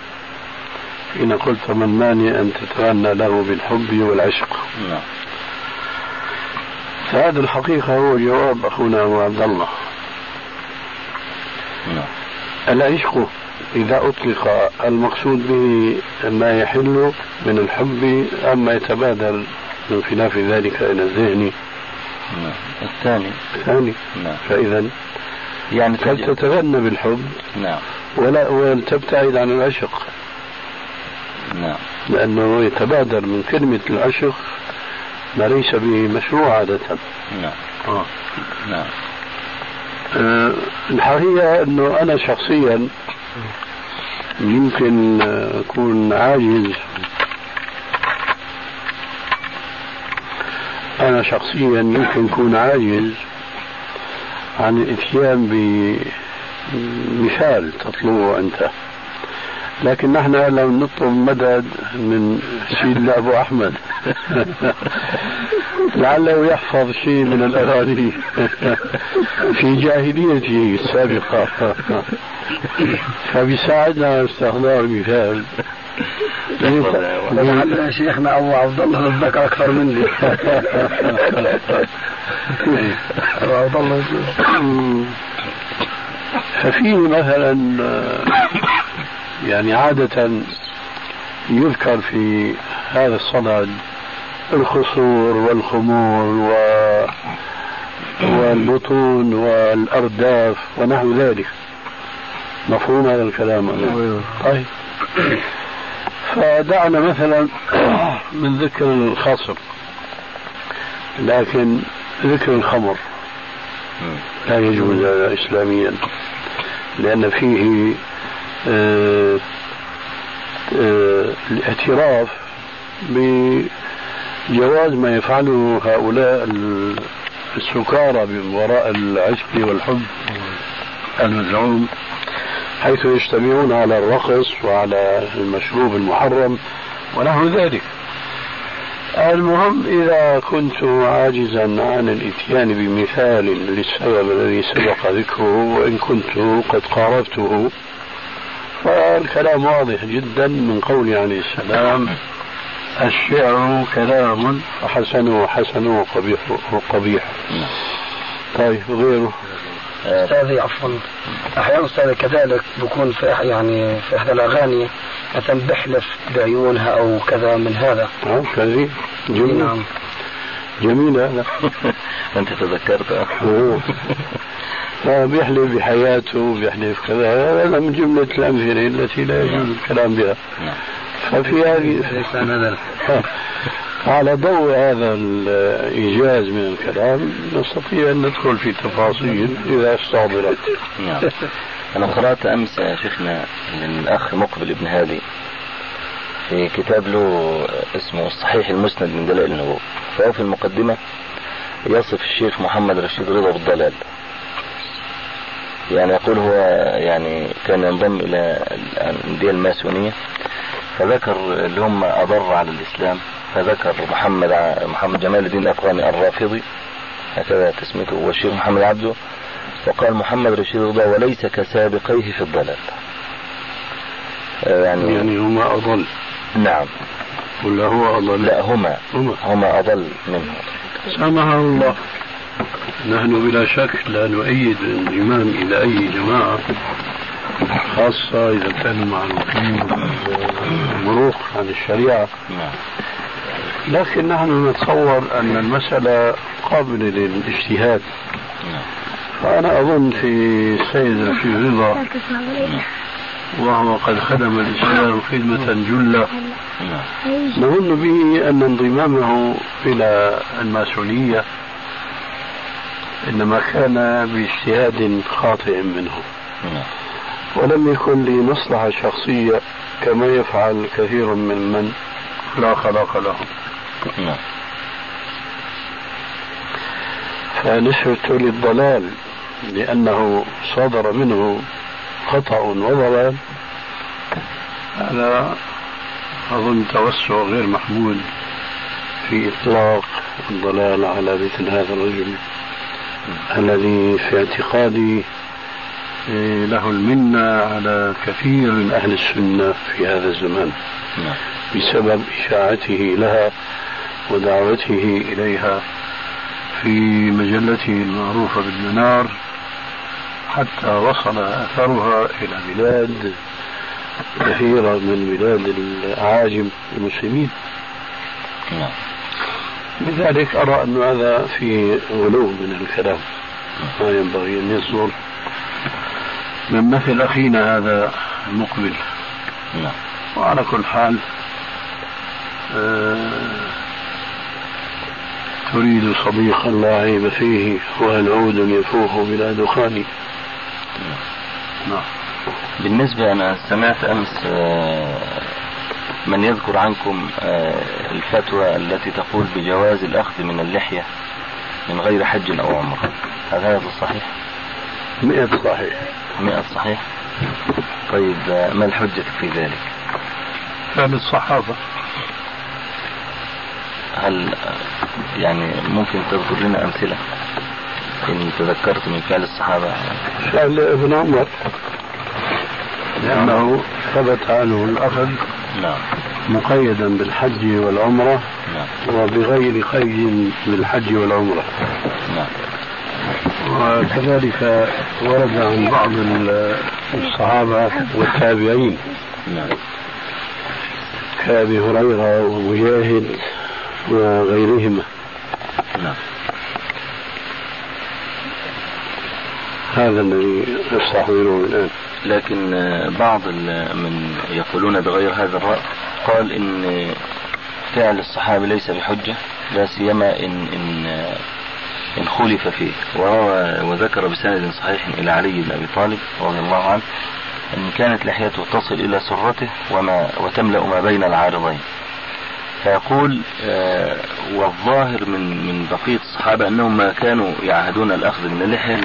حين قلت من مانع أن تتغنى له بالحب والعشق. نعم. فهذا الحقيقة هو جواب أخونا أبو عبد الله. نعم. العشق إذا أطلق المقصود به ما يحل من الحب أما يتبادر من خلاف ذلك إلى الذهن. نعم. الثاني. ثاني نعم. فإذا يعني قد تجد. تتغنى بالحب؟ نعم. ولا وتبتعد عن العشق؟ نعم. لأنه يتبادر من كلمة العشق ما ليس به مشروع عادة. نعم. آه. نعم. آه، الحقيقة أنه أنا شخصيا يمكن أكون عاجز. أنا شخصيا يمكن أكون عاجز عن الإتيان بمثال تطلبه أنت. لكن نحن لو نطلب مدد من سيدنا أبو أحمد. لعله يحفظ شيء من الأغاني. في جاهليته السابقة. فبيساعدنا على استحضار مثال لعل شيخنا أبو عبد الله ذكر أكثر مني. أبو عبد الله ففيه مثلا يعني عادة يذكر في هذا الصدد الخصور والخمور و والبطون والأرداف ونحو ذلك. مفهوم هذا الكلام طيب. فدعنا مثلا من ذكر الخصر لكن ذكر الخمر لا يجوز هذا إسلاميا لأن فيه الاعتراف بجواز ما يفعله هؤلاء ال- السكارى من وراء العشق والحب المزعوم حيث يجتمعون على الرقص وعلى المشروب المحرم ونحو ذلك. المهم إذا كنت عاجزا عن الإتيان بمثال للسبب الذي سبق ذكره وإن كنت قد قاربته فالكلام واضح جدا من قول عليه السلام. الشعر كلام وحسنه حسنه وقبيحه قبيح طيب غيره؟ أستاذي عفوا. أحيانا أستاذي كذلك بكون في يعني في إحدى الأغاني مثلا بحلف بعيونها أو كذا من هذا. نعم كذي جميل. نعم. جميل هذا. أنت تذكرت. فبيحلف بحياته بيحلف كذا. هذا من جملة الأمثلة التي لا يجوز الكلام بها. نعم. ففي هذه على ضوء هذا الإيجاز من الكلام نستطيع أن ندخل في تفاصيل إذا استعضلت. نعم. أنا قرأت أمس يا شيخنا من الأخ مقبل ابن هادي في كتاب له اسمه الصحيح المسند من دلائل النبوة. فهو في المقدمة يصف الشيخ محمد رشيد رضا بالضلال. يعني يقول هو يعني كان ينضم إلى الأندية الماسونية فذكر اللي هم أضر على الإسلام فذكر محمد محمد جمال الدين الأفغاني الرافضي هكذا تسميته والشيخ محمد عبده وقال محمد رشيد رضا وليس كسابقيه في الضلال. يعني, يعني هما أضل. نعم. ولا هو أضل؟ لا هما. هما. هما أضل منه. سامحه الله. نحن بلا شك لا نؤيد الإمام إلى أي جماعة خاصة إذا كانوا معروفين مروق عن الشريعة. نعم. لكن نحن نتصور أن المسألة قابلة للاجتهاد. نعم. فأنا أظن في السيد رشيد رضا وهو قد خدم الإسلام خدمة جلة. نعم. نظن به أن انضمامه إلى الماسونية إنما كان باجتهاد خاطئ منه نعم. ولم يكن لمصلحة شخصية كما يفعل كثير من من لا خلاق لهم. نعم. فنسبة للضلال لأنه صدر منه خطأ وضلال. هذا أظن توسع غير محمود في إطلاق الضلال على مثل هذا الرجل. الذي في اعتقادي إيه، له المنة على كثير من أهل السنة في هذا الزمان. نعم. بسبب إشاعته لها ودعوته إليها في مجلته المعروفة بالمنار حتى وصل أثرها إلى بلاد كثيرة من بلاد الأعاجم المسلمين. نعم. لذلك أرى أن هذا في غلو من الكلام. ما ينبغي أن يصدر من مثل أخينا هذا المقبل. نعم. وعلى كل حال آه، تريد صديقا لا عيب فيه وهل عود يفوه بلا دخان. نعم. بالنسبة أنا سمعت أمس آه، من يذكر عنكم آه، الفتوى التي تقول بجواز الأخذ من اللحية من غير حج أو عمرة هل هذا صحيح؟ مئة صحيح مئة صحيح؟ طيب آه، ما الحجة في ذلك؟ فعل الصحابة هل آه، يعني ممكن تذكر لنا أمثلة إن تذكرت من فعل الصحابة فعل ابن عمر لأنه ثبت عنه الأخذ نعم. مقيدا بالحج والعمرة نعم. وبغير قيد بالحج والعمرة. نعم. وكذلك ورد عن بعض الصحابة والتابعين. نعم. كأبي هريرة ومجاهد وغيرهما. نعم. هذا الذي استحضره الآن. لكن بعض من يقولون بغير هذا الرأي قال إن فعل الصحابة ليس بحجة لا سيما إن إن إن خولف فيه. وروى وذكر بسند صحيح إلى علي بن أبي طالب رضي الله عنه أن كانت لحيته تصل إلى سرته وما وتملأ ما بين العارضين. فيقول آه، والظاهر من من بقية الصحابة أنهم ما كانوا يعهدون الأخذ من اللحية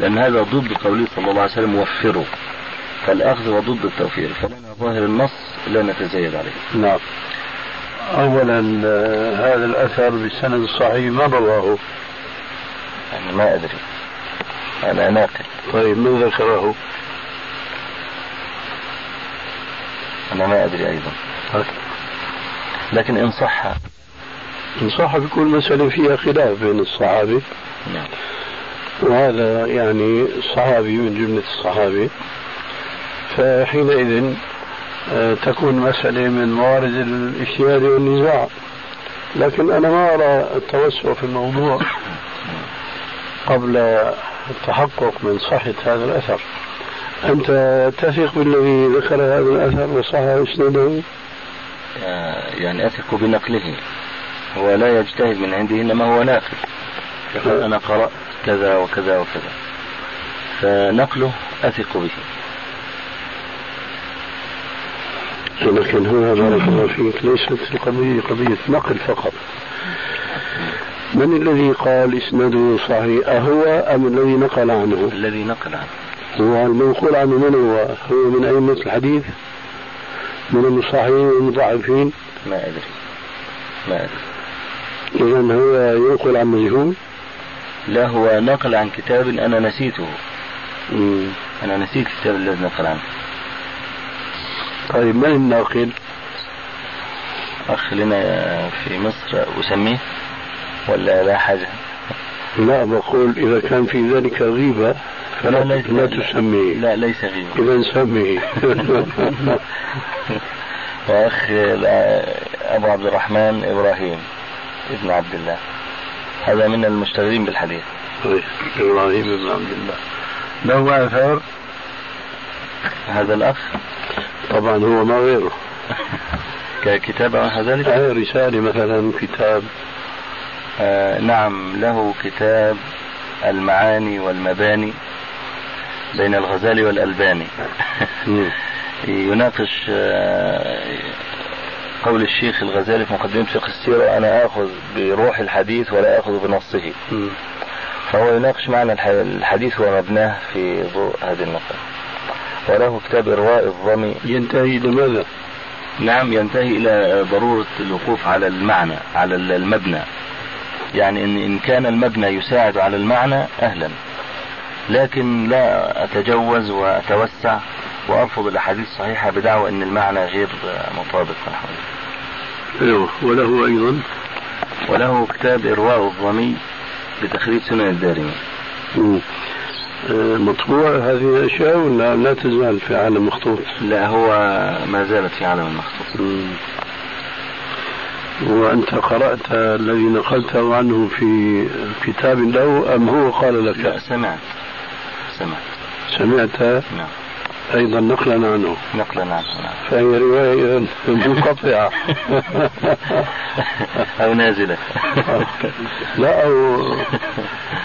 لأن هذا ضد قوله صلى الله عليه وسلم وفروا. فالأخذ وضد التوفير فلنا ظاهر النص لا نتزايد عليه. نعم. أولا آه، هذا الأثر بالسند الصحيح ما رواه؟ يعني ما أدري. أنا ناقل طيب من ذكره؟ أنا ما أدري أيضا. لكن إن صح. إن صح بيكون مسألة فيها خلاف بين الصحابة نعم. وهذا يعني صحابي من جملة الصحابة فحينئذ آه، تكون مسألة من موارد الإجتهاد والنزاع. لكن أنا ما أرى التوسع في الموضوع قبل التحقق من صحة هذا الأثر. أنت تثق بالذي ذكر هذا الأثر وصح إسناده؟ آه، يعني أثق بنقله. هو لا يجتهد من عنده إنما هو ناقل. يقول أنا قرأت؟ كذا وكذا وكذا. فنقله أثق به. لكن هنا بارك الله فيك ليست القضية قضية نقل فقط. من الذي قال إسناده صحيح؟ أهو أم الذي نقل عنه؟ الذي نقل عنه. هو المنقول عنه من هو؟ هو من أئمة الحديث؟ من المصححين والمضاعفين ما أدري. ما أدري. إذا هو ينقل عن مجهول؟ لا هو نقل عن كتاب أنا نسيته. مم. أنا نسيت الكتاب الذي نقل عنه. طيب من الناقل؟ أخ لنا في مصر أسميه ولا لا حاجة؟ لا بقول إذا كان في ذلك غيبة فلا ليس- لا تسميه. لا ليس غيبة. إذا سميه. وأخ أبو عبد الرحمن إبراهيم ابن عبد الله. هذا من المشتغلين بالحديث. طيب، إبراهيم بن عبد الله. له آثار؟ هذا الأخ؟ طبعا هو ما غيره. ككتاب ذلك هاي رسالة مثلا كتاب؟ آه نعم له كتاب المعاني والمباني بين الغزالي والألباني. يناقش آه، قول الشيخ الغزالي في مقدمة فقه السيرة أنا آخذ بروح الحديث ولا آخذ بنصه. فهو يناقش معنى الحديث ومبناه في ضوء هذه النقطة. وله كتاب إرواء الظمي. ينتهي إلى ماذا؟ نعم ينتهي إلى ضرورة الوقوف على المعنى على المبنى. يعني إن, إن كان المبنى يساعد على المعنى أهلا. لكن لا أتجوز وأتوسع. وأرفض الأحاديث الصحيحة بدعوى أن المعنى غير مطابق. نحو أيوه. وله أيضا. وله كتاب إرواء الظمي بتخريج سنن الدارمي. آه، مطبوع هذه الأشياء ولا لا تزال في عالم مخطوط؟ لا هو ما زالت في عالم المخطوط وأنت قرأت الذي نقلته عنه في كتاب له أم هو قال لك؟ لا سمعت. سمعت. سمعت؟ نعم. أيضا نقلا عنه. نقلا عنه نعم. فهي رواية منقطعة. أو نازلة. لا أو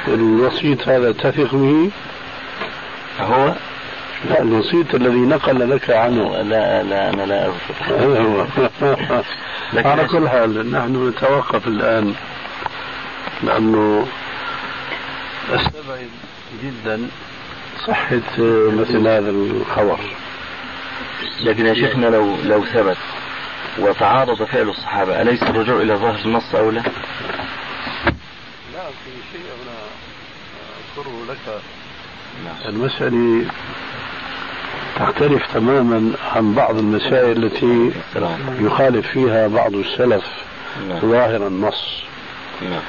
الوسيط هذا تثق به؟ هو؟ لا الوسيط الذي نقل لك عنه. لا لا أنا لا أذكر. هذا هو. على كل حال نحن نتوقف الآن لأنه أستبعد جدا صحة مثل هذا الخبر لكن يا شيخنا لو لو ثبت وتعارض فعل الصحابة أليس الرجوع إلى ظاهر النص أولى؟ لا في شيء أنا أذكره لك نعم. المسألة تختلف تماما عن بعض المسائل التي يخالف فيها بعض السلف نعم. ظاهر النص نعم.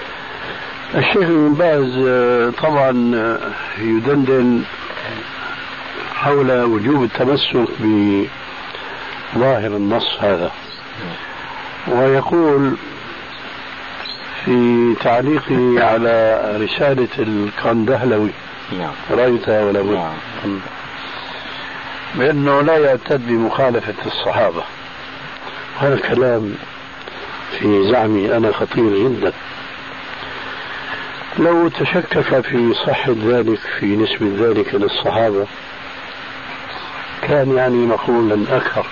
الشيخ ابن باز طبعا يدندن حول وجوب التمسك بظاهر النص هذا. ويقول في تعليقه على رسالة الكندهلوي نعم. رأيتها ولا بد. نعم. بأنه لا يعتد بمخالفة الصحابة. هذا الكلام في زعمي أنا خطير جدا. لو تشكك في صحة ذلك في نسبة ذلك للصحابة كان يعني مقولا أكثر.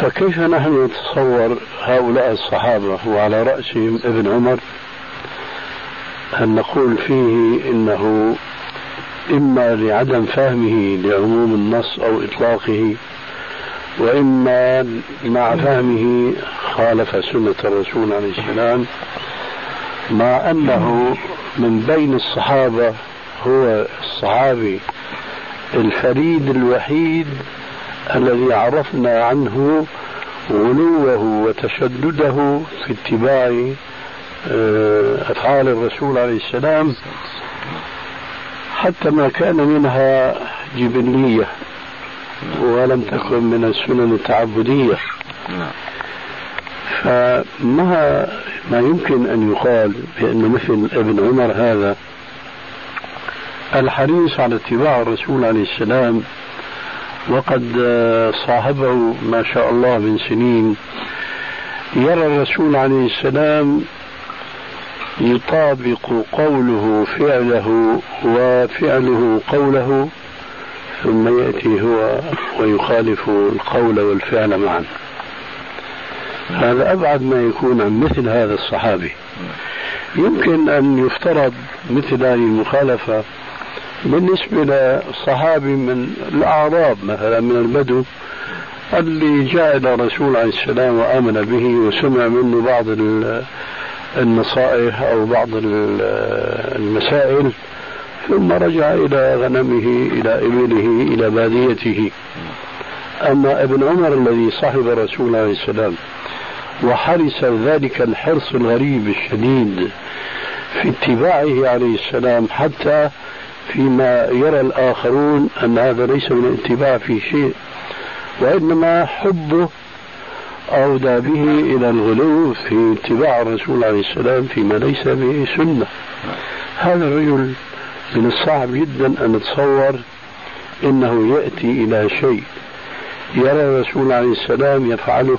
فكيف نحن نتصور هؤلاء الصحابة وعلى رأسهم ابن عمر؟ أن نقول فيه إنه إما لعدم فهمه لعموم النص أو إطلاقه وإما مع فهمه خالف سنة الرسول عليه السلام مع أنه من بين الصحابة هو الصحابي الفريد الوحيد الذي عرفنا عنه غلوه وتشدده في اتباع آه، أفعال الرسول عليه السلام حتى ما كان منها جبلية ولم تكن من السنن التعبدية. فما ما يمكن أن يقال بأن مثل ابن عمر هذا الحريص على اتباع الرسول عليه السلام وقد صاحبه ما شاء الله من سنين يرى الرسول عليه السلام يطابق قوله فعله وفعله قوله ثم يأتي هو ويخالف القول والفعل معا. هذا أبعد ما يكون عن مثل هذا الصحابي. يمكن أن يفترض مثل هذه المخالفة بالنسبة لصحابي من الأعراب مثلا من البدو اللي جاء إلى الرسول عليه السلام وآمن به وسمع منه بعض النصائح أو بعض المسائل ثم رجع إلى غنمه إلى إبله إلى باديته. أما ابن عمر الذي صاحب الرسول عليه السلام وحرص ذلك الحرص الغريب الشديد في اتباعه عليه السلام حتى فيما يرى الآخرون أن هذا ليس من الاتباع في شيء وإنما حبه أودى به إلى الغلو في اتباع الرسول عليه السلام فيما ليس به سنة. هذا الرجل من الصعب جدا أن نتصور أنه يأتي إلى شيء. يرى الرسول عليه السلام يفعله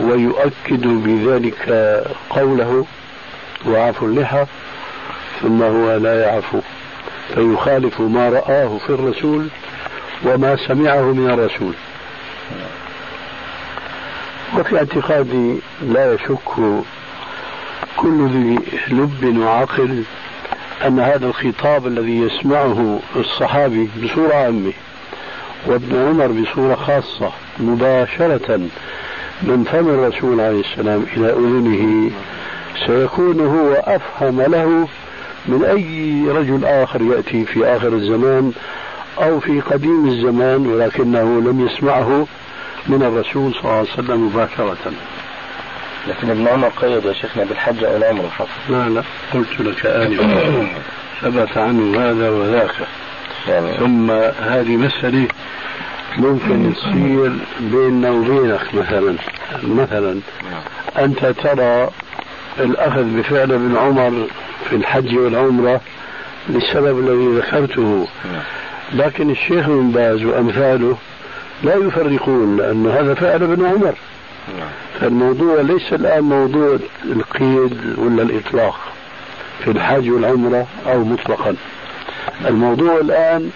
ويؤكد بذلك قوله وعفو اللحى ثم هو لا يعفو. فيخالف ما رآه في الرسول وما سمعه من الرسول. وفي اعتقادي لا يشك كل ذي لب وعقل أن هذا الخطاب الذي يسمعه الصحابي بصورة عامة وابن عمر بصورة خاصة مباشرة من فم الرسول عليه السلام إلى أذنه سيكون هو أفهم له من أي رجل آخر يأتي في آخر الزمان أو في قديم الزمان ولكنه لم يسمعه من الرسول صلى الله عليه وسلم مباشرة. لكن ابن عمر قيد يا شيخنا بالحج أو العمرة فقط لا لا قلت لك آنفا. ثبت عنه هذا وذاك. يعني ثم هذه مسألة ممكن تصير بيننا وبينك مثلا. مثلا أنت ترى الأخذ بفعل ابن عمر في الحج والعمرة للسبب الذي ذكرته. لكن الشيخ بن باز وأمثاله لا يفرقون لأن هذا فعل ابن عمر. فالموضوع ليس الآن موضوع القيد ولا الإطلاق في الحج والعمرة أو مطلقا. الموضوع الآن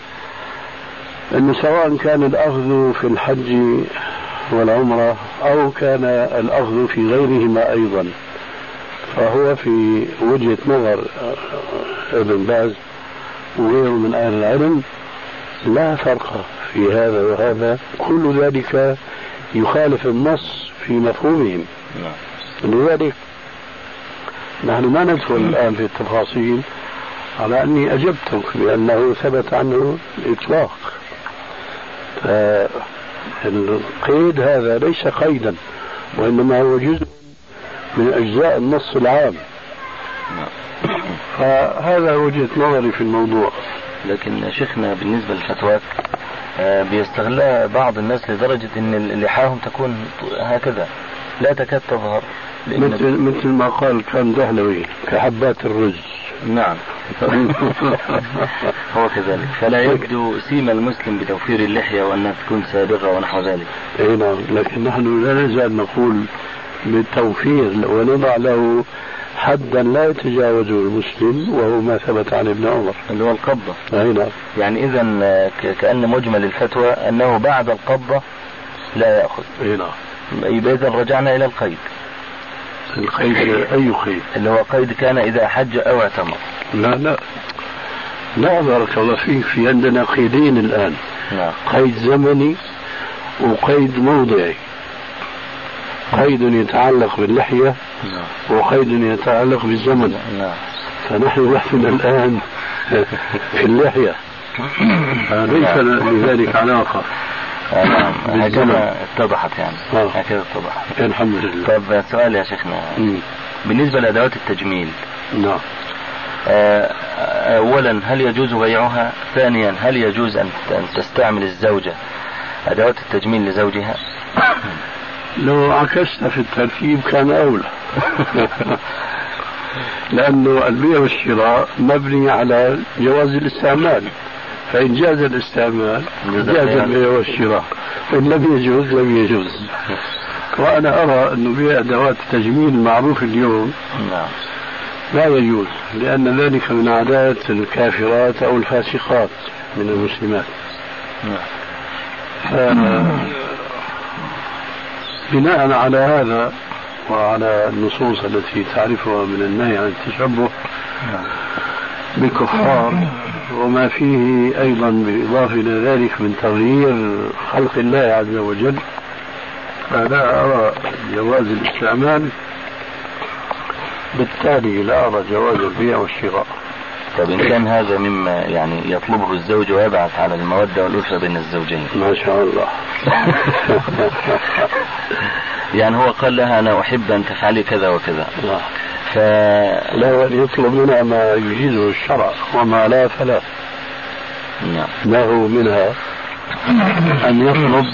أنه سواء كان الأخذ في الحج والعمرة أو كان الأخذ في غيرهما أيضا فهو في وجهة نظر ابن باز وغيره من أهل العلم لا فرق في هذا وهذا كل ذلك يخالف النص في مفهومهم نعم. لذلك نحن ما ندخل الآن في التفاصيل على أني أجبتك بأنه ثبت عنه الإطلاق فالقيد هذا ليس قيدا وإنما هو جزء من أجزاء النص العام. فهذا وجهة نظري في الموضوع. لكن شيخنا بالنسبة للفتوات آه، بيستغلها بعض الناس لدرجة أن لحاهم تكون هكذا لا تكاد تظهر. مثل مثل ما قال كان دهلوي كحبات الرز. نعم. هو كذلك. فلا يبدو سيما المسلم بتوفير اللحية وأنها تكون سابغة ونحو ذلك. إي نعم. لكن نحن لا نزال نقول بالتوفير ونضع له حدا لا يتجاوزه المسلم وهو ما ثبت عن ابن عمر. اللي هو القبضة. إي نعم. يعني إذا كأن مجمل الفتوى أنه بعد القبضة لا يأخذ. إي نعم. إذا رجعنا إلى القيد. القيد أي قيد؟ اللي هو قيد كان إذا حج أو اعتمر. لا لا. لا بارك الله فيك. في عندنا قيدين الآن. نعم. قيد زمني وقيد موضعي. قيد يتعلق باللحية نعم. وقيد يتعلق بالزمن. نعم. فنحن بحثنا الآن في اللحية. ليس لذلك علاقة. هكذا اتضحت يعني. آه. هكذا اتضحت. الحمد لله. طيب سؤال يا شيخنا. بالنسبة لأدوات التجميل نعم. آه، أولا هل يجوز بيعها؟ ثانيا هل يجوز أن تستعمل الزوجة أدوات التجميل لزوجها؟ لو عكست في الترتيب كان أولى. لأنه البيع والشراء مبني على جواز الاستعمال. فإن جاز الاستعمال جاز البيع والشراء. وإن لم يجوز لم يجوز. وأنا أرى أنه بيع أدوات التجميل المعروف اليوم. نعم. لا يجوز لأن ذلك من عادات الكافرات أو الفاسقات من المسلمات. نعم. بناء على هذا وعلى النصوص التي تعرفها من النهي عن التشبه نعم. بالكفار وما فيه أيضا بالإضافة إلى ذلك من تغيير خلق الله عز وجل. فلا أرى جواز الاستعمال. بالتالي لا أرى جواز البيع والشراء. طيب إن كان هذا مما يعني يطلبه الزوج ويبعث على المودة والألفة بين الزوجين. ما شاء الله. يعني هو قال لها أنا أحب أن تفعلي كذا وكذا. لا. ف... لا يطلب منها ما يجيزه الشرع وما لا فلا. نعم. له منها؟ أن يطلب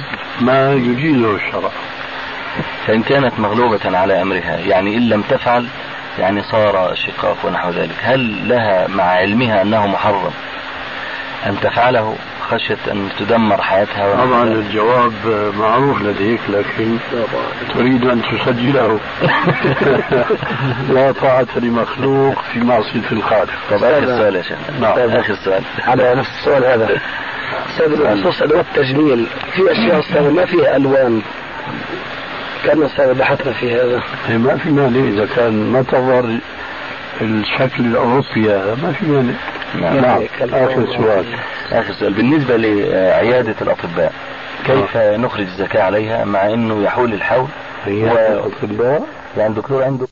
ما يجيزه الشرع. فإن كانت مغلوبة على أمرها يعني إن لم تفعل يعني صار شقاق ونحو ذلك. هل لها مع علمها أنه محرم أن تفعله؟ خشية أن تدمر حياتها طبعا الجواب معروف لديك لكن تريد أن تسجله. لا طاعة لمخلوق في معصية الخالق. طب آخر سؤال يا شيخ. نعم. آخر سؤال. على نفس السؤال هذا. أستاذ بخصوص ادوات التجميل. في أشياء أستاذ ما فيها ألوان؟ كان أستاذ بحثنا في هذا. هي ما في مانع. إذا كان ما تظهر الشكل الأوروبي هذا ما في مانع. نعم. آخر سؤال. آخر سؤال. بالنسبة لعيادة الأطباء كيف نخرج الزكاة عليها مع أنه يحول الحول؟ و- الأطباء؟ يعني دكتور عنده